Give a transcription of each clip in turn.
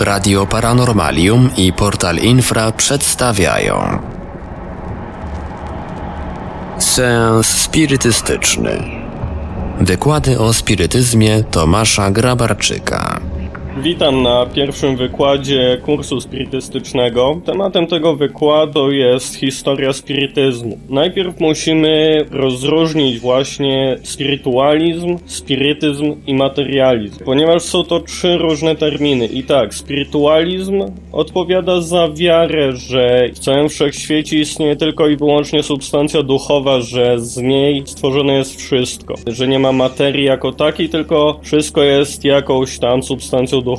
Radio Paranormalium i Portal Infra przedstawiają Seans spirytystyczny. Wykłady o spirytyzmie Tomasza Grabarczyka. Witam na pierwszym wykładzie kursu spirytystycznego. Tematem tego wykładu jest historia spirytyzmu. Najpierw musimy rozróżnić właśnie spirytualizm, spirytyzm i materializm, ponieważ są to trzy różne terminy. I tak, spirytualizm odpowiada za wiarę, że w całym wszechświecie istnieje tylko i wyłącznie substancja duchowa, że z niej stworzone jest wszystko, że nie ma materii jako takiej, tylko wszystko jest jakąś tam substancją duchową.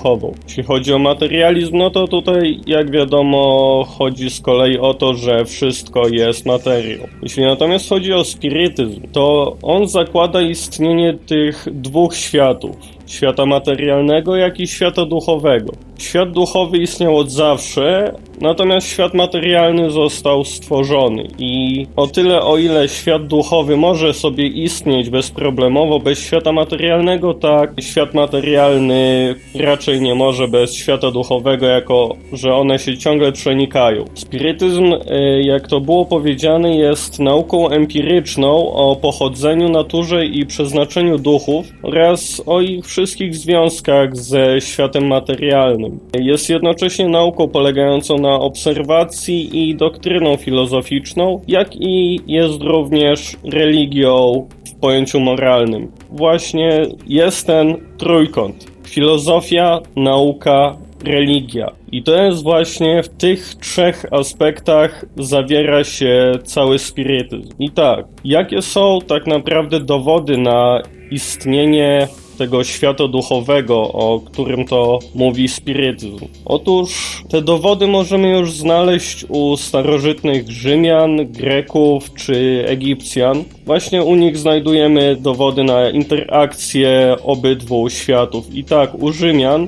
Jeśli chodzi o materializm, no to tutaj, jak wiadomo, chodzi z kolei o to, że wszystko jest materią. Jeśli natomiast chodzi o spirytyzm, to on zakłada istnienie tych dwóch światów świata materialnego, jak i świata duchowego. Świat duchowy istniał od zawsze, natomiast świat materialny został stworzony i o tyle o ile świat duchowy może sobie istnieć bezproblemowo bez świata materialnego, tak świat materialny raczej nie może bez świata duchowego, jako że one się ciągle przenikają. Spirytyzm, e, jak to było powiedziane, jest nauką empiryczną o pochodzeniu, naturze i przeznaczeniu duchów oraz o ich wszystkich związkach ze światem materialnym. Jest jednocześnie nauką polegającą na obserwacji i doktryną filozoficzną, jak i jest również religią w pojęciu moralnym. Właśnie jest ten trójkąt. Filozofia, nauka, religia. I to jest właśnie w tych trzech aspektach zawiera się cały spirytyzm. I tak, jakie są tak naprawdę dowody na istnienie tego świata duchowego, o którym to mówi spirytyzm. Otóż te dowody możemy już znaleźć u starożytnych Rzymian, Greków czy Egipcjan. Właśnie u nich znajdujemy dowody na interakcję obydwu światów. I tak, u Rzymian e,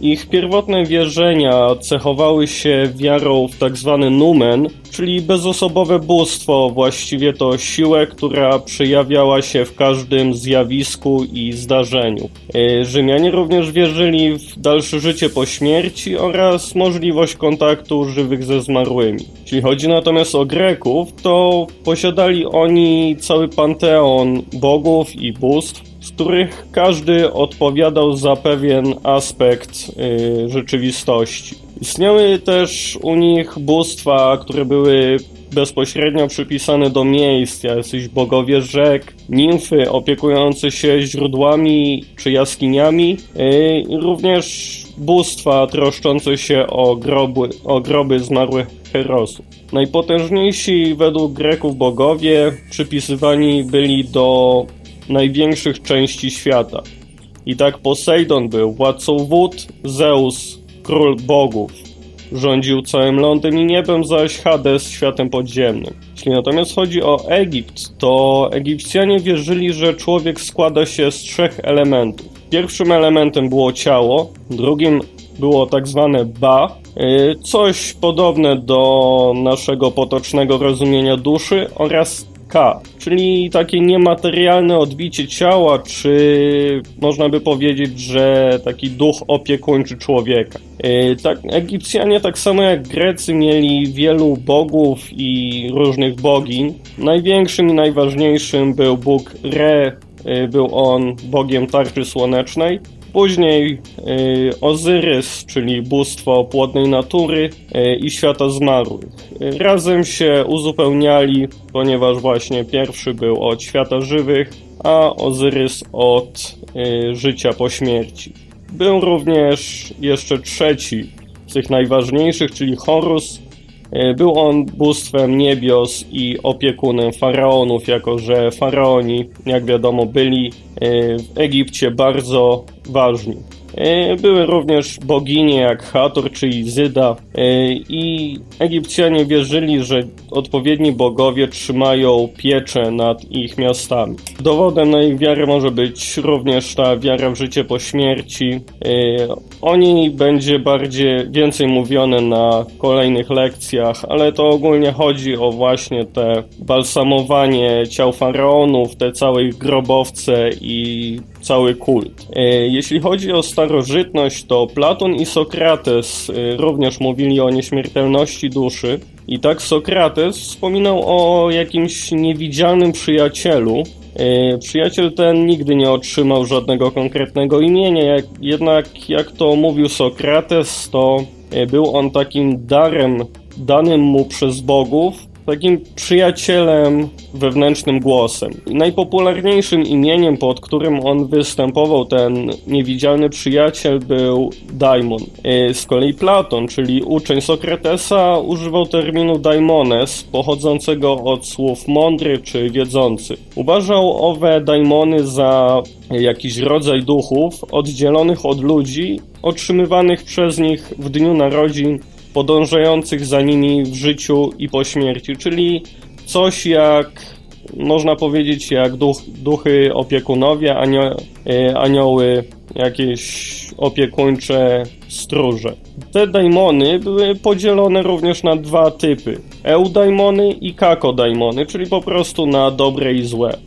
ich pierwotne wierzenia cechowały się wiarą w tak zwany numen, czyli bezosobowe bóstwo, właściwie to siłę, która przejawiała się w każdym zjawisku i zdarzeniu. E, Rzymianie również wierzyli w dalsze życie po śmierci oraz możliwość kontaktu żywych ze zmarłymi. Jeśli chodzi natomiast o Greków, to posiadali oni cały panteon bogów i bóstw, z których każdy odpowiadał za pewien aspekt y, rzeczywistości. Istniały też u nich bóstwa, które były bezpośrednio przypisane do miejsc, jacyś bogowie rzek, nimfy opiekujące się źródłami czy jaskiniami, y, również bóstwa troszczące się o groby, o groby zmarłych herosów. Najpotężniejsi według Greków bogowie przypisywani byli do największych części świata. I tak Posejdon był władcą wód, Zeus król bogów. Rządził całym lądem i niebem, zaś Hades światem podziemnym. Jeśli natomiast chodzi o Egipt, to Egipcjanie wierzyli, że człowiek składa się z trzech elementów. Pierwszym elementem było ciało, drugim było tak zwane ba, y, coś podobne do naszego potocznego rozumienia duszy oraz K, czyli takie niematerialne odbicie ciała, czy można by powiedzieć, że taki duch opiekuńczy człowieka. Yy, tak, Egipcjanie, tak samo jak Grecy, mieli wielu bogów i różnych bogiń. Największym i najważniejszym był bóg Re, był on bogiem tarczy słonecznej. Później y, Ozyrys, czyli bóstwo płodnej natury y, i świata zmarłych. Y, razem się uzupełniali, ponieważ właśnie pierwszy był od świata żywych, a Ozyrys od życia po śmierci. Był również jeszcze trzeci z tych najważniejszych, czyli Horus, był on bóstwem niebios i opiekunem faraonów, jako że faraoni, jak wiadomo, byli e, w Egipcie bardzo ważni. E, były również boginie jak Hator czy Izyda e, i Egipcjanie wierzyli, że odpowiedni bogowie trzymają pieczę nad ich miastami. Dowodem na ich wiarę może być również ta wiara w życie po śmierci. E, o niej będzie bardziej więcej mówione na kolejnych lekcjach, ale to ogólnie chodzi o właśnie te balsamowanie ciał faraonów, te całe ich grobowce i cały kult. E, jeśli chodzi o starożytność, to Platon i Sokrates e, również mówili o nieśmiertelności duszy. I tak Sokrates wspominał o jakimś niewidzialnym przyjacielu, E, przyjaciel ten nigdy nie otrzymał żadnego konkretnego imienia, jednak jak to mówił Sokrates, to był on takim darem danym mu przez bogów, takim przyjacielem, wewnętrznym głosem. Najpopularniejszym imieniem, pod którym on występował, ten niewidzialny przyjaciel, był Daimon. E, z kolei Platon, czyli uczeń Sokratesa, używał terminu daimones, pochodzącego od słów mądry czy wiedzący. Uważał owe daimony za jakiś rodzaj duchów oddzielonych od ludzi, otrzymywanych przez nich w dniu narodzin podążających za nimi w życiu i po śmierci, czyli coś jak, można powiedzieć, jak duch, duchy opiekunowie, anio, anioły jakieś opiekuńcze stróże. Te daimony były podzielone również na dwa typy. Eudaimony i kakodaimony, czyli po prostu na dobre i złe.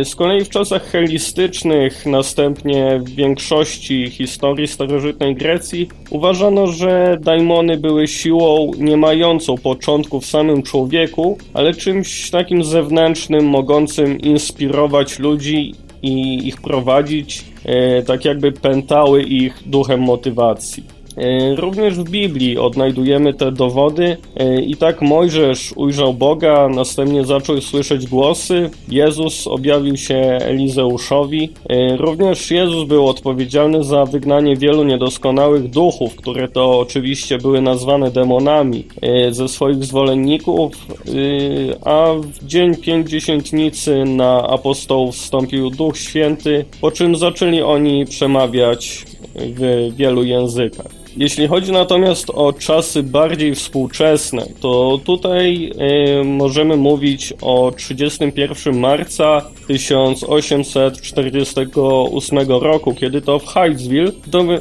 Y, z kolei w czasach helistycznych, następnie w większości historii starożytnej Grecji, uważano, że daimony były siłą nie mającą początku w samym człowieku, ale czymś takim zewnętrznym, mogącym inspirować ludzi i ich prowadzić, e, tak jakby pętały ich duchem motywacji. E, również w Biblii odnajdujemy te dowody e, i tak Mojżesz ujrzał Boga, następnie zaczął słyszeć głosy, Jezus objawił się Elizeuszowi. E, również Jezus był odpowiedzialny za wygnanie wielu niedoskonałych duchów, które to oczywiście były nazwane demonami ze swoich zwolenników, a w dzień pięćdziesiętnicy na apostołów wstąpił Duch Święty, po czym zaczęli oni przemawiać w wielu językach. Jeśli chodzi natomiast o czasy bardziej współczesne, to tutaj y, możemy mówić o 31 marca 1848 roku, kiedy to w Hyattsville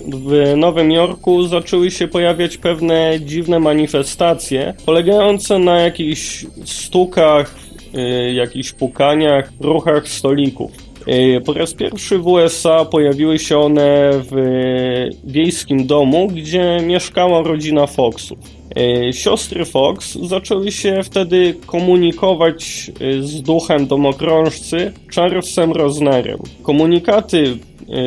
w Nowym Jorku zaczęły się pojawiać pewne dziwne manifestacje polegające na jakichś stukach, y, jakichś pukaniach, ruchach stolików. E, po raz pierwszy w USA pojawiły się one w wiejskim domu, gdzie mieszkała rodzina Foxów. E, siostry Fox zaczęły się wtedy komunikować e, z duchem domokrążcy Charlesem Rosnerem. Komunikaty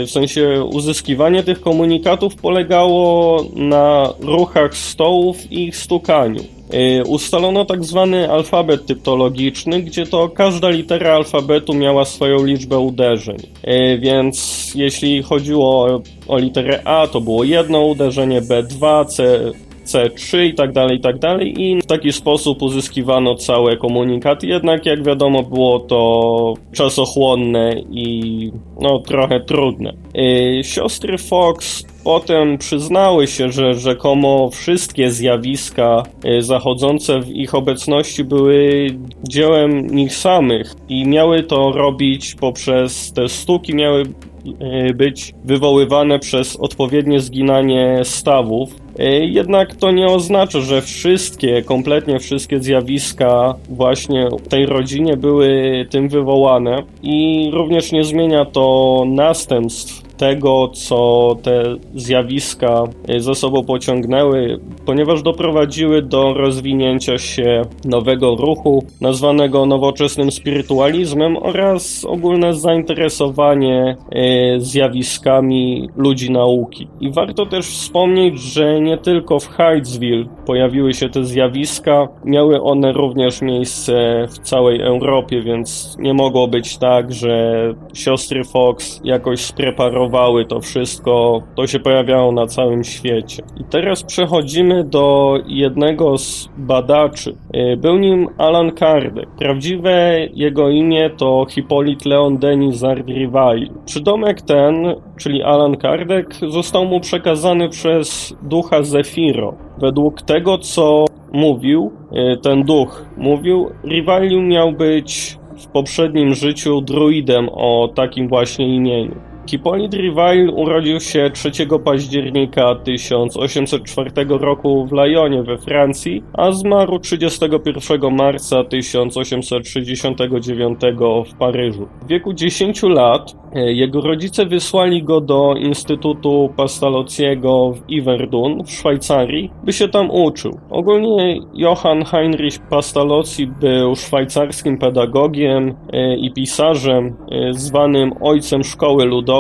w sensie uzyskiwanie tych komunikatów polegało na ruchach stołów i ich stukaniu. Y, ustalono tak zwany alfabet typologiczny, gdzie to każda litera alfabetu miała swoją liczbę uderzeń. Y, więc jeśli chodziło o, o literę A, to było jedno uderzenie, B2, C, C3 i tak dalej, i tak dalej i w taki sposób uzyskiwano całe komunikaty, jednak jak wiadomo było to czasochłonne i no trochę trudne. Yy, siostry Fox potem przyznały się, że rzekomo wszystkie zjawiska yy, zachodzące w ich obecności były dziełem nich samych i miały to robić poprzez te sztuki, miały yy, być wywoływane przez odpowiednie zginanie stawów, E, jednak to nie oznacza, że wszystkie, kompletnie wszystkie zjawiska właśnie w tej rodzinie były tym wywołane i również nie zmienia to następstw tego, co te zjawiska e, ze sobą pociągnęły, ponieważ doprowadziły do rozwinięcia się nowego ruchu, nazwanego nowoczesnym spirytualizmem oraz ogólne zainteresowanie e, zjawiskami ludzi nauki. I warto też wspomnieć, że nie tylko w Hydesville pojawiły się te zjawiska, miały one również miejsce w całej Europie, więc nie mogło być tak, że siostry Fox jakoś spreparowały to wszystko, to się pojawiało na całym świecie. I teraz przechodzimy do jednego z badaczy. Y, był nim Alan Kardec. Prawdziwe jego imię to Hippolyte Leon Denis Ardrivai. Przydomek ten, czyli Alan Kardec, został mu przekazany przez ducha Zefiro. Według tego, co mówił, y, ten duch mówił, Rivalium miał być w poprzednim życiu druidem o takim właśnie imieniu. Hippolyte Rivail urodził się 3 października 1804 roku w Lyonie we Francji, a zmarł 31 marca 1869 w Paryżu. W wieku 10 lat e, jego rodzice wysłali go do Instytutu Pastalozziego w Iverdun w Szwajcarii, by się tam uczył. Ogólnie Johann Heinrich Pastalozzi był szwajcarskim pedagogiem e, i pisarzem, e, zwanym ojcem szkoły ludowej.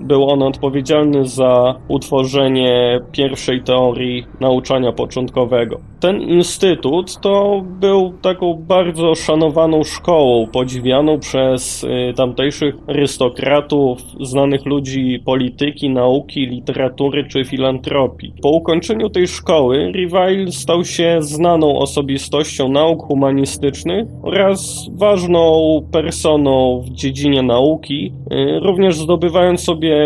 Był on odpowiedzialny za utworzenie pierwszej teorii nauczania początkowego. Ten instytut to był taką bardzo szanowaną szkołą, podziwianą przez e, tamtejszych arystokratów, znanych ludzi polityki, nauki, literatury czy filantropii. Po ukończeniu tej szkoły Rivail stał się znaną osobistością nauk humanistycznych oraz ważną personą w dziedzinie nauki, y, również zdobywając sobie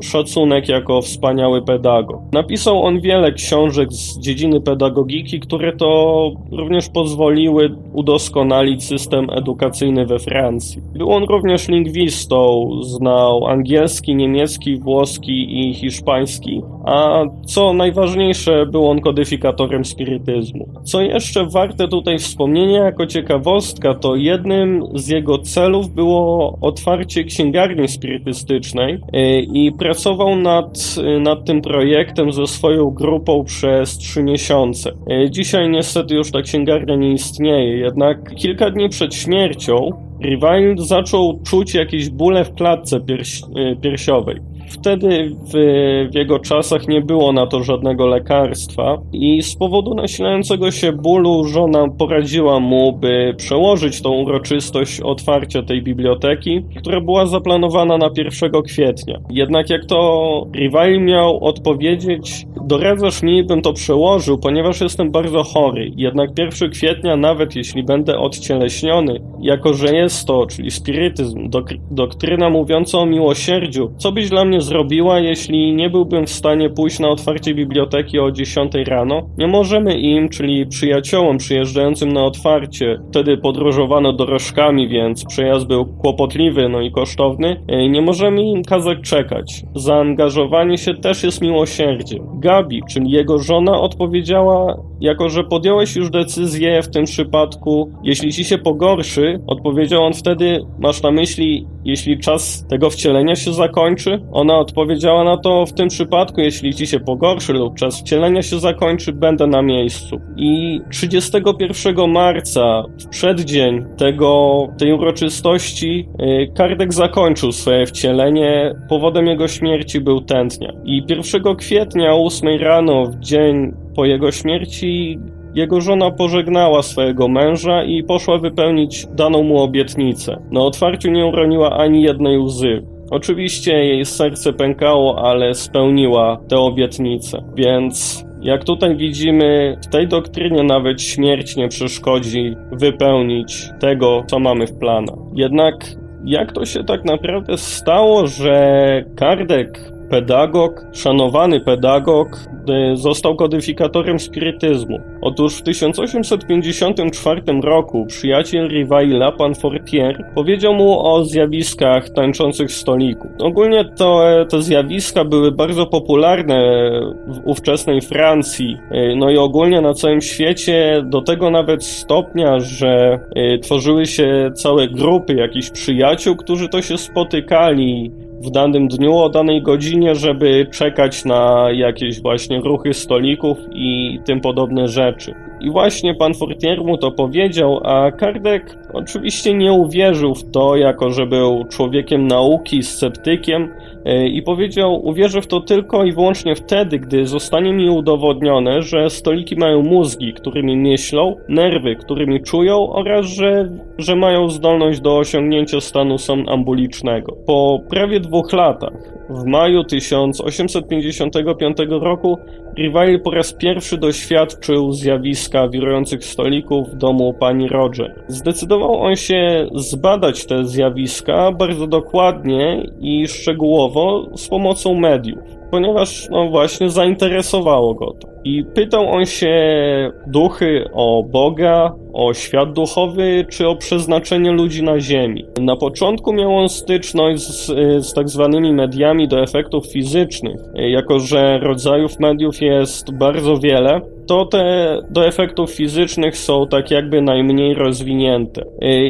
szacunek jako wspaniały pedagog. Napisał on wiele książek z dziedziny pedagogiki, które to również pozwoliły udoskonalić system edukacyjny we Francji. Był on również lingwistą, znał angielski, niemiecki, włoski i hiszpański, a co najważniejsze, był on kodyfikatorem spirytyzmu. Co jeszcze warte tutaj wspomnienia jako ciekawostka, to jednym z jego celów było otwarcie księgarni spirytystycznej y, i pracował nad, nad tym projektem ze swoją grupą przez trzy miesiące. Y, dzisiaj niestety już ta księgarnia nie istnieje, jednak kilka dni przed śmiercią Rivail zaczął czuć jakieś bóle w klatce pierś, piersiowej. Wtedy w, w, jego czasach nie było na to żadnego lekarstwa i z powodu nasilającego się bólu żona poradziła mu, by przełożyć tą uroczystość otwarcia tej biblioteki, która była zaplanowana na 1 kwietnia. Jednak jak to Rival miał odpowiedzieć, doradzasz mi, bym to przełożył, ponieważ jestem bardzo chory. Jednak 1 kwietnia, nawet jeśli będę odcieleśniony, jako że jest to, czyli spirytyzm, dok doktryna mówiąca o miłosierdziu, co byś dla mnie zrobiła, jeśli nie byłbym w stanie pójść na otwarcie biblioteki o 10 rano? Nie możemy im, czyli przyjaciołom przyjeżdżającym na otwarcie, wtedy podróżowano dorożkami, więc przejazd był kłopotliwy, no i kosztowny, e, nie możemy im kazać czekać. Zaangażowanie się też jest miłosierdzie. Gabi, czyli jego żona, odpowiedziała, jako że podjąłeś już decyzję w tym przypadku, jeśli ci się pogorszy, odpowiedział on wtedy, masz na myśli, jeśli czas tego wcielenia się zakończy? On ona odpowiedziała na to, w tym przypadku, jeśli ci się pogorszy lub czas wcielenia się zakończy, będę na miejscu. I 31 marca, w przeddzień tego, tej uroczystości, y, Kardek zakończył swoje wcielenie. Powodem jego śmierci był tętnia. I 1 kwietnia o 8 rano, w dzień po jego śmierci, jego żona pożegnała swojego męża i poszła wypełnić daną mu obietnicę. Na otwarciu nie uroniła ani jednej łzy. Oczywiście jej serce pękało, ale spełniła tę obietnicę, więc jak tutaj widzimy, w tej doktrynie nawet śmierć nie przeszkodzi wypełnić tego, co mamy w planach. Jednak jak to się tak naprawdę stało, że Kardek pedagog, szanowany pedagog, y, został kodyfikatorem spirytyzmu. Otóż w 1854 roku przyjaciel Rivaila, pan Fortier, powiedział mu o zjawiskach tańczących stolików. Ogólnie to, te zjawiska były bardzo popularne w ówczesnej Francji, y, no i ogólnie na całym świecie, do tego nawet stopnia, że y, tworzyły się całe grupy jakichś przyjaciół, którzy to się spotykali w danym dniu, o danej godzinie, żeby czekać na jakieś właśnie ruchy stolików i tym podobne rzeczy. I właśnie pan Fortier mu to powiedział, a Kardek oczywiście nie uwierzył w to, jako że był człowiekiem nauki, sceptykiem i powiedział, uwierzę w to tylko i wyłącznie wtedy, gdy zostanie mi udowodnione, że stoliki mają mózgi, którymi myślą, nerwy, którymi czują oraz że, że mają zdolność do osiągnięcia stanu somnambulicznego. Po prawie dwóch latach, w maju 1855 roku, Rivail po raz pierwszy doświadczył zjawiska wirujących stolików w domu pani Roger. Zdecydował on się zbadać te zjawiska bardzo dokładnie i szczegółowo z pomocą mediów. Ponieważ no właśnie zainteresowało go to. I pytał on się duchy o Boga, o świat duchowy, czy o przeznaczenie ludzi na Ziemi. Na początku miał on styczność z, z tak zwanymi mediami do efektów fizycznych. Jako, że rodzajów mediów jest bardzo wiele, to te do efektów fizycznych są tak jakby najmniej rozwinięte.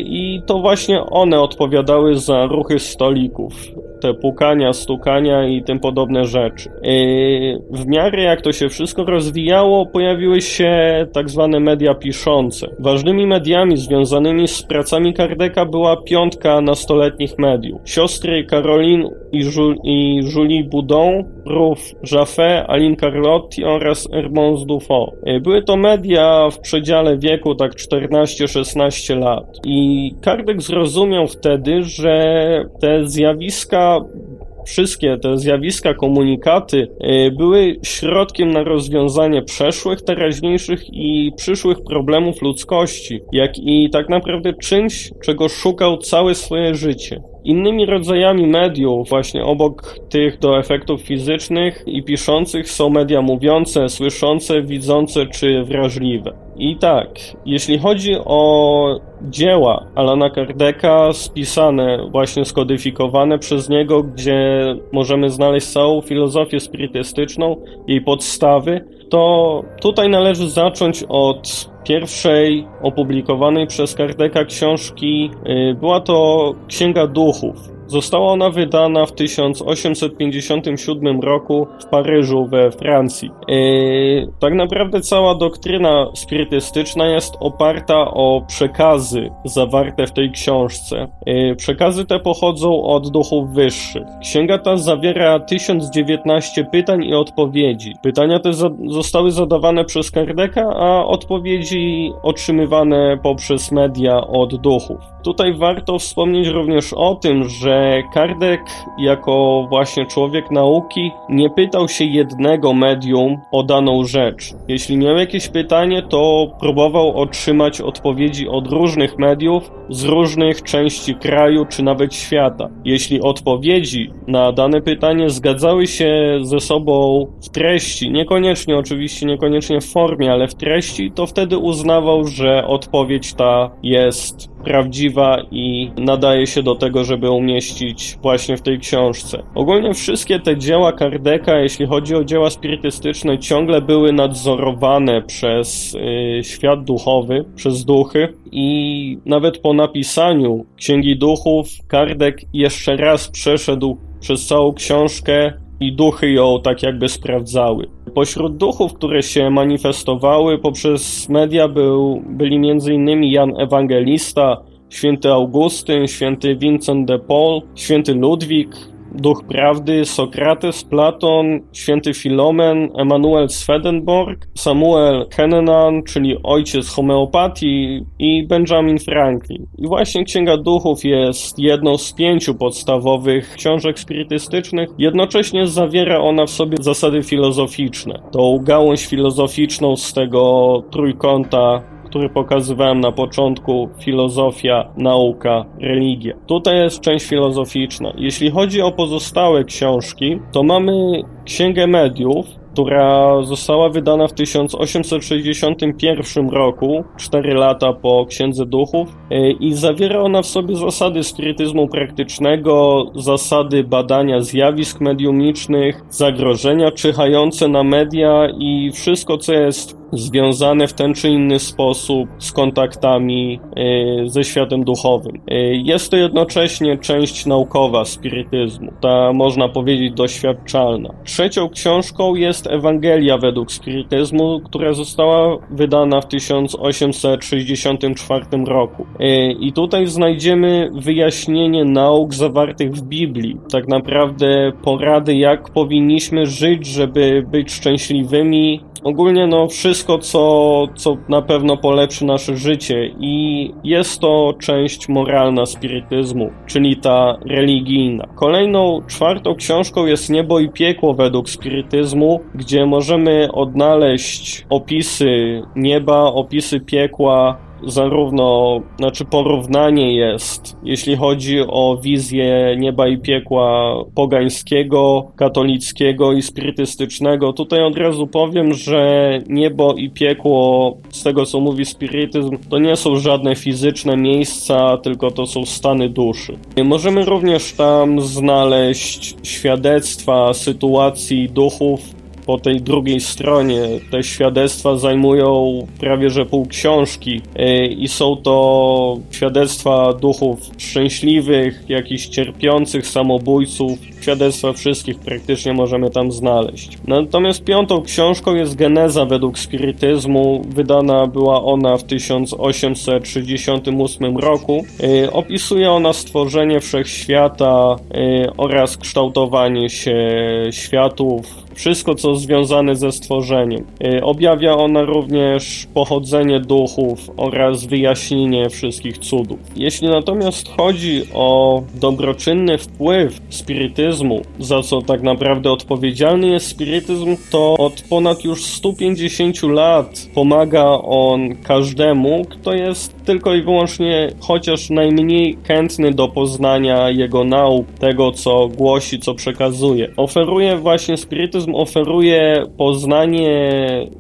I to właśnie one odpowiadały za ruchy stolików te pukania, stukania i tym podobne rzeczy. W miarę jak to się wszystko rozwijało, pojawiły się tak zwane media piszące. Ważnymi mediami związanymi z pracami Kardeka była piątka nastoletnich mediów. Siostry Caroline i, Ju i Julie Boudon, Ruth Jaffé, Aline Carlotti oraz Hermance Dufaux. Były to media w przedziale wieku tak 14-16 lat. I Kardek zrozumiał wtedy, że te zjawiska wszystkie te zjawiska, komunikaty y, były środkiem na rozwiązanie przeszłych, teraźniejszych i przyszłych problemów ludzkości, jak i tak naprawdę czymś, czego szukał całe swoje życie. Innymi rodzajami mediów, właśnie obok tych do efektów fizycznych i piszących, są media mówiące, słyszące, widzące czy wrażliwe. I tak, jeśli chodzi o dzieła Alana Kardeka spisane, właśnie skodyfikowane przez niego, gdzie możemy znaleźć całą filozofię spirytystyczną, jej podstawy, to tutaj należy zacząć od pierwszej opublikowanej przez Kardeka książki. Y, była to Księga Duchów. Została ona wydana w 1857 roku w Paryżu we Francji. Yy, tak naprawdę cała doktryna spirytystyczna jest oparta o przekazy zawarte w tej książce. Yy, przekazy te pochodzą od duchów wyższych. Księga ta zawiera 1019 pytań i odpowiedzi. Pytania te za zostały zadawane przez Kardeka, a odpowiedzi otrzymywane poprzez media od duchów. Tutaj warto wspomnieć również o tym, że Kardek jako właśnie człowiek nauki nie pytał się jednego medium o daną rzecz. Jeśli miał jakieś pytanie, to próbował otrzymać odpowiedzi od różnych mediów z różnych części kraju czy nawet świata. Jeśli odpowiedzi na dane pytanie zgadzały się ze sobą w treści, niekoniecznie oczywiście, niekoniecznie w formie, ale w treści, to wtedy uznawał, że odpowiedź ta jest prawdziwa i nadaje się do tego, żeby umieścić właśnie w tej książce. Ogólnie wszystkie te dzieła Kardeka, jeśli chodzi o dzieła spirytystyczne, ciągle były nadzorowane przez y, świat duchowy, przez duchy i nawet po napisaniu Księgi Duchów Kardek jeszcze raz przeszedł przez całą książkę i duchy ją tak jakby sprawdzały. Pośród duchów, które się manifestowały poprzez media był, byli m.in. Jan Ewangelista, święty Augustyn, święty Vincent de Paul, święty Ludwik, Duch Prawdy, Sokrates, Platon, święty Filomen, Emanuel Swedenborg, Samuel Hennenan, czyli ojciec homeopatii i Benjamin Franklin. I właśnie Księga Duchów jest jedną z pięciu podstawowych książek spirytystycznych. Jednocześnie zawiera ona w sobie zasady filozoficzne. Tą gałąź filozoficzną z tego trójkąta który pokazywałem na początku, filozofia, nauka, religia. Tutaj jest część filozoficzna. Jeśli chodzi o pozostałe książki, to mamy Księgę Mediów, która została wydana w 1861 roku, 4 lata po Księdze Duchów e, i zawiera ona w sobie zasady spirytyzmu praktycznego, zasady badania zjawisk mediumicznych, zagrożenia czyhające na media i wszystko, co jest związane w ten czy inny sposób z kontaktami e, ze światem duchowym. E, jest to jednocześnie część naukowa spirytyzmu, ta można powiedzieć doświadczalna. Trzecią książką jest Ewangelia według spirytyzmu, która została wydana w 1864 roku. E, I tutaj znajdziemy wyjaśnienie nauk zawartych w Biblii, tak naprawdę porady, jak powinniśmy żyć, żeby być szczęśliwymi, Ogólnie no wszystko, co, co na pewno polepszy nasze życie i jest to część moralna spirytyzmu, czyli ta religijna. Kolejną, czwartą książką jest Niebo i Piekło według spirytyzmu, gdzie możemy odnaleźć opisy nieba, opisy piekła, zarówno, znaczy porównanie jest, jeśli chodzi o wizję nieba i piekła pogańskiego, katolickiego i spirytystycznego. Tutaj od razu powiem, że niebo i piekło, z tego co mówi spirytyzm, to nie są żadne fizyczne miejsca, tylko to są stany duszy. Możemy również tam znaleźć świadectwa sytuacji duchów, po tej drugiej stronie. Te świadectwa zajmują prawie że pół książki e, i są to świadectwa duchów szczęśliwych, jakichś cierpiących, samobójców. Świadectwa wszystkich praktycznie możemy tam znaleźć. Natomiast piątą książką jest Geneza według spirytyzmu. Wydana była ona w 1868 roku. E, opisuje ona stworzenie wszechświata e, oraz kształtowanie się światów wszystko, co związane ze stworzeniem. Y, objawia ona również pochodzenie duchów oraz wyjaśnienie wszystkich cudów. Jeśli natomiast chodzi o dobroczynny wpływ spirytyzmu, za co tak naprawdę odpowiedzialny jest spirytyzm, to od ponad już 150 lat pomaga on każdemu, kto jest tylko i wyłącznie chociaż najmniej chętny do poznania jego nauk, tego co głosi, co przekazuje. Oferuje właśnie spirytyzm oferuje poznanie,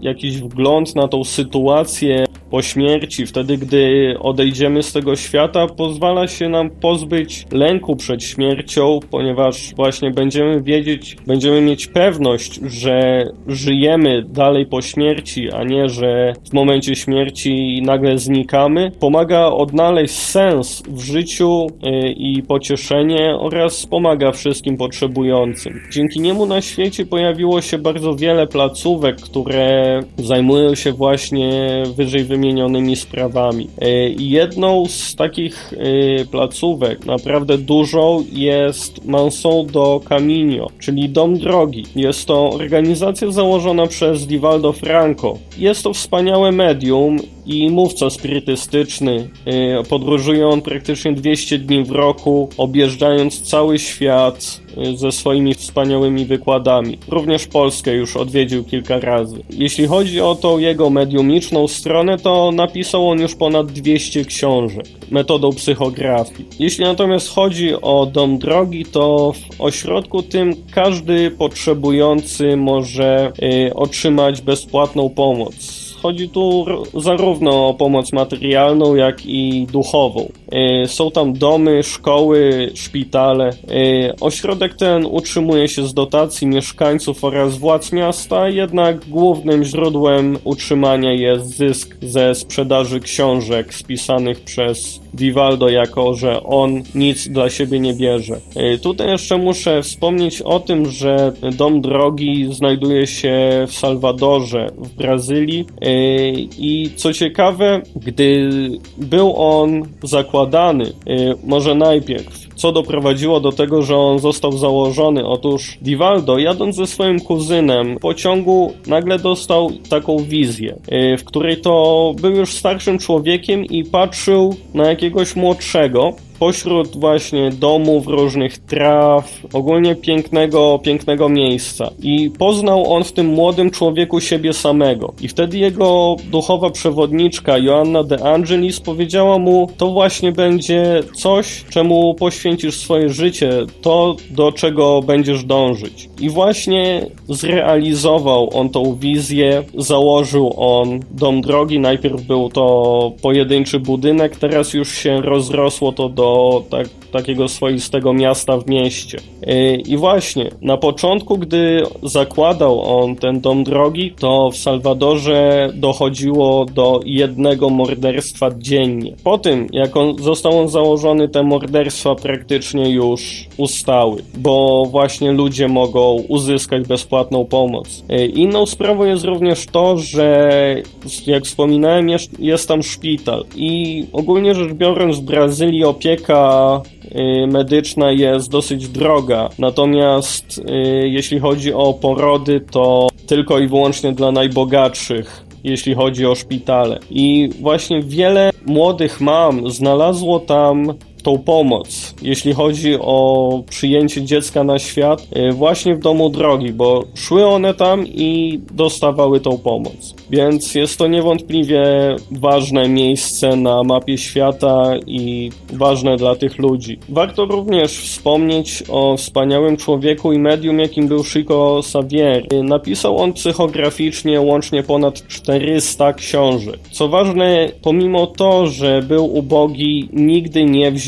jakiś wgląd na tą sytuację po śmierci, wtedy gdy odejdziemy z tego świata, pozwala się nam pozbyć lęku przed śmiercią, ponieważ właśnie będziemy wiedzieć, będziemy mieć pewność, że żyjemy dalej po śmierci, a nie, że w momencie śmierci nagle znikamy. Pomaga odnaleźć sens w życiu y, i pocieszenie oraz pomaga wszystkim potrzebującym. Dzięki niemu na świecie pojawiło się bardzo wiele placówek, które zajmują się właśnie wyżej wymienionymi wymienionymi sprawami. E, jedną z takich e, placówek, naprawdę dużą, jest Mansão do Caminho, czyli Dom Drogi. Jest to organizacja założona przez Divaldo Franco. Jest to wspaniałe medium i mówca spirytystyczny. E, podróżuje on praktycznie 200 dni w roku, objeżdżając cały świat e, ze swoimi wspaniałymi wykładami. Również Polskę już odwiedził kilka razy. Jeśli chodzi o tą jego mediumiczną stronę, to napisał on już ponad 200 książek metodą psychografii. Jeśli natomiast chodzi o Dom Drogi, to w ośrodku tym każdy potrzebujący może y, otrzymać bezpłatną pomoc Chodzi tu zarówno o pomoc materialną, jak i duchową. E, są tam domy, szkoły, szpitale. E, ośrodek ten utrzymuje się z dotacji mieszkańców oraz władz miasta, jednak głównym źródłem utrzymania jest zysk ze sprzedaży książek spisanych przez Vivaldo, jako że on nic dla siebie nie bierze. E, tutaj jeszcze muszę wspomnieć o tym, że Dom Drogi znajduje się w Salwadorze, w Brazylii i co ciekawe, gdy był on zakładany, może najpierw co doprowadziło do tego, że on został założony. Otóż Divaldo, jadąc ze swoim kuzynem w pociągu, nagle dostał taką wizję, y, w której to był już starszym człowiekiem i patrzył na jakiegoś młodszego, pośród właśnie domów, różnych traw, ogólnie pięknego, pięknego miejsca. I poznał on w tym młodym człowieku siebie samego. I wtedy jego duchowa przewodniczka Joanna de Angelis powiedziała mu, to właśnie będzie coś, czemu poświęcisz swoje życie, to do czego będziesz dążyć. I właśnie zrealizował on tą wizję, założył on dom drogi, najpierw był to pojedynczy budynek, teraz już się rozrosło to do to tak takiego swoistego miasta w mieście. Y, I właśnie, na początku, gdy zakładał on ten dom drogi, to w Salwadorze dochodziło do jednego morderstwa dziennie. Po tym, jak on, został on założony, te morderstwa praktycznie już ustały, bo właśnie ludzie mogą uzyskać bezpłatną pomoc. Y, inną sprawą jest również to, że jak wspominałem, jest, jest tam szpital i ogólnie rzecz biorąc w Brazylii opieka medyczna jest dosyć droga, natomiast y, jeśli chodzi o porody, to tylko i wyłącznie dla najbogatszych jeśli chodzi o szpitale. I właśnie wiele młodych mam znalazło tam tą pomoc, jeśli chodzi o przyjęcie dziecka na świat, y, właśnie w domu drogi, bo szły one tam i dostawały tą pomoc. Więc jest to niewątpliwie ważne miejsce na mapie świata i ważne dla tych ludzi. Warto również wspomnieć o wspaniałym człowieku i medium, jakim był Chico Xavier. Napisał on psychograficznie łącznie ponad 400 książek. Co ważne, pomimo to, że był ubogi, nigdy nie wziął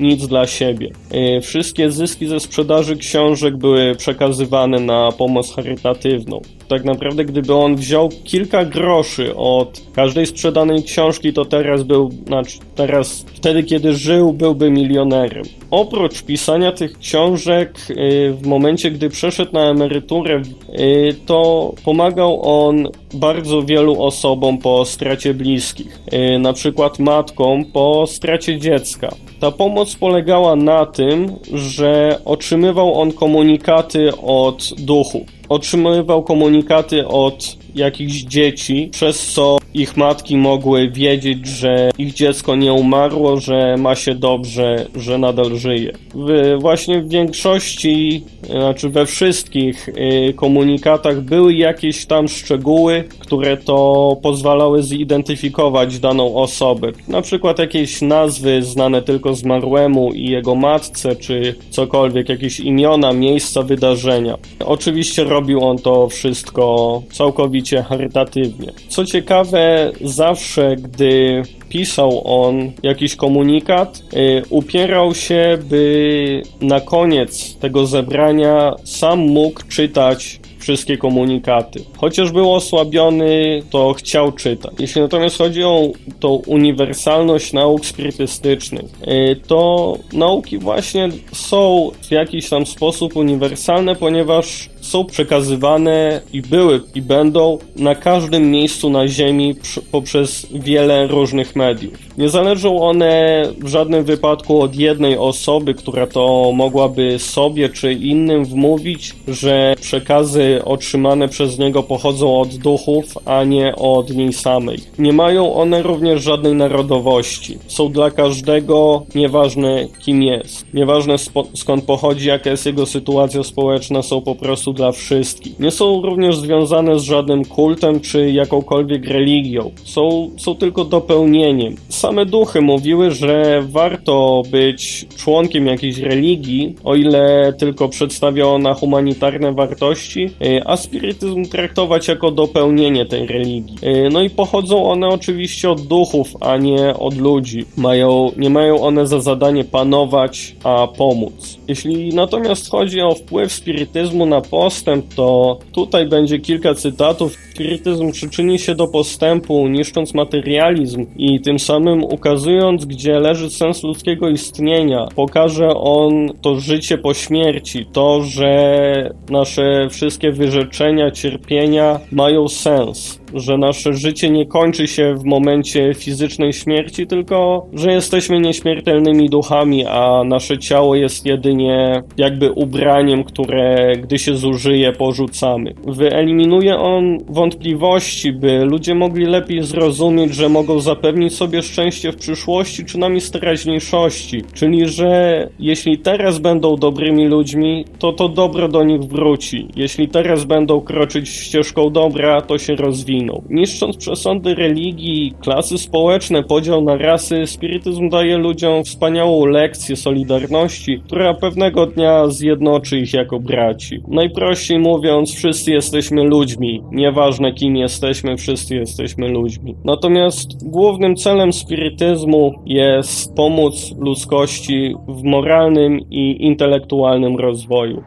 nic dla siebie. E, wszystkie zyski ze sprzedaży książek były przekazywane na pomoc charytatywną. Tak naprawdę, gdyby on wziął kilka groszy od każdej sprzedanej książki, to teraz był, znaczy teraz, wtedy kiedy żył, byłby milionerem. Oprócz pisania tych książek, y, w momencie, gdy przeszedł na emeryturę, y, to pomagał on bardzo wielu osobom po stracie bliskich, na przykład matkom po stracie dziecka. Ta pomoc polegała na tym, że otrzymywał on komunikaty od duchu. Otrzymywał komunikaty od jakichś dzieci, przez co ich matki mogły wiedzieć, że ich dziecko nie umarło, że ma się dobrze, że nadal żyje. W, właśnie w większości, znaczy we wszystkich y, komunikatach były jakieś tam szczegóły, które to pozwalały zidentyfikować daną osobę. Na przykład jakieś nazwy znane tylko zmarłemu i jego matce, czy cokolwiek, jakieś imiona, miejsca, wydarzenia. Oczywiście robił on to wszystko całkowicie charytatywnie. Co ciekawe, zawsze gdy pisał on jakiś komunikat, y, upierał się, by na koniec tego zebrania sam mógł czytać wszystkie komunikaty. Chociaż był osłabiony, to chciał czytać. Jeśli natomiast chodzi o tą uniwersalność nauk spirytystycznych, y, to nauki właśnie są w jakiś tam sposób uniwersalne, ponieważ są przekazywane i były i będą na każdym miejscu na Ziemi poprzez wiele różnych mediów. Nie zależą one w żadnym wypadku od jednej osoby, która to mogłaby sobie czy innym wmówić, że przekazy otrzymane przez niego pochodzą od duchów, a nie od niej samej. Nie mają one również żadnej narodowości. Są dla każdego, nieważne kim jest. Nieważne skąd pochodzi, jaka jest jego sytuacja społeczna, są po prostu dla wszystkich. Nie są również związane z żadnym kultem czy jakąkolwiek religią. Są, są tylko dopełnieniem. Same duchy mówiły, że warto być członkiem jakiejś religii, o ile tylko przedstawia ona humanitarne wartości, y, a spirytyzm traktować jako dopełnienie tej religii. Y, no i pochodzą one oczywiście od duchów, a nie od ludzi. Mają, nie mają one za zadanie panować, a pomóc. Jeśli natomiast chodzi o wpływ spirytyzmu na postęp, to tutaj będzie kilka cytatów. Spirytyzm przyczyni się do postępu, niszcząc materializm i tym samym ukazując, gdzie leży sens ludzkiego istnienia. Pokaże on to życie po śmierci, to, że nasze wszystkie wyrzeczenia, cierpienia mają sens że nasze życie nie kończy się w momencie fizycznej śmierci, tylko że jesteśmy nieśmiertelnymi duchami, a nasze ciało jest jedynie jakby ubraniem, które gdy się zużyje, porzucamy. Wyeliminuje on wątpliwości, by ludzie mogli lepiej zrozumieć, że mogą zapewnić sobie szczęście w przyszłości czy na miejsc teraźniejszości, czyli że jeśli teraz będą dobrymi ludźmi, to to dobro do nich wróci. Jeśli teraz będą kroczyć ścieżką dobra, to się rozwinie. Niszcząc przesądy religii, klasy społeczne, podział na rasy, spirytyzm daje ludziom wspaniałą lekcję solidarności, która pewnego dnia zjednoczy ich jako braci. Najprościej mówiąc, wszyscy jesteśmy ludźmi. Nieważne kim jesteśmy, wszyscy jesteśmy ludźmi. Natomiast głównym celem spirytyzmu jest pomóc ludzkości w moralnym i intelektualnym rozwoju.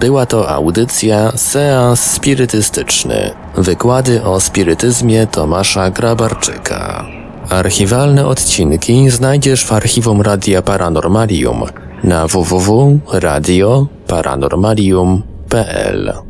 Była to audycja Seans Spirytystyczny. Wykłady o spirytyzmie Tomasza Grabarczyka. Archiwalne odcinki znajdziesz w archiwum Radia Paranormalium na www.radioparanormalium.pl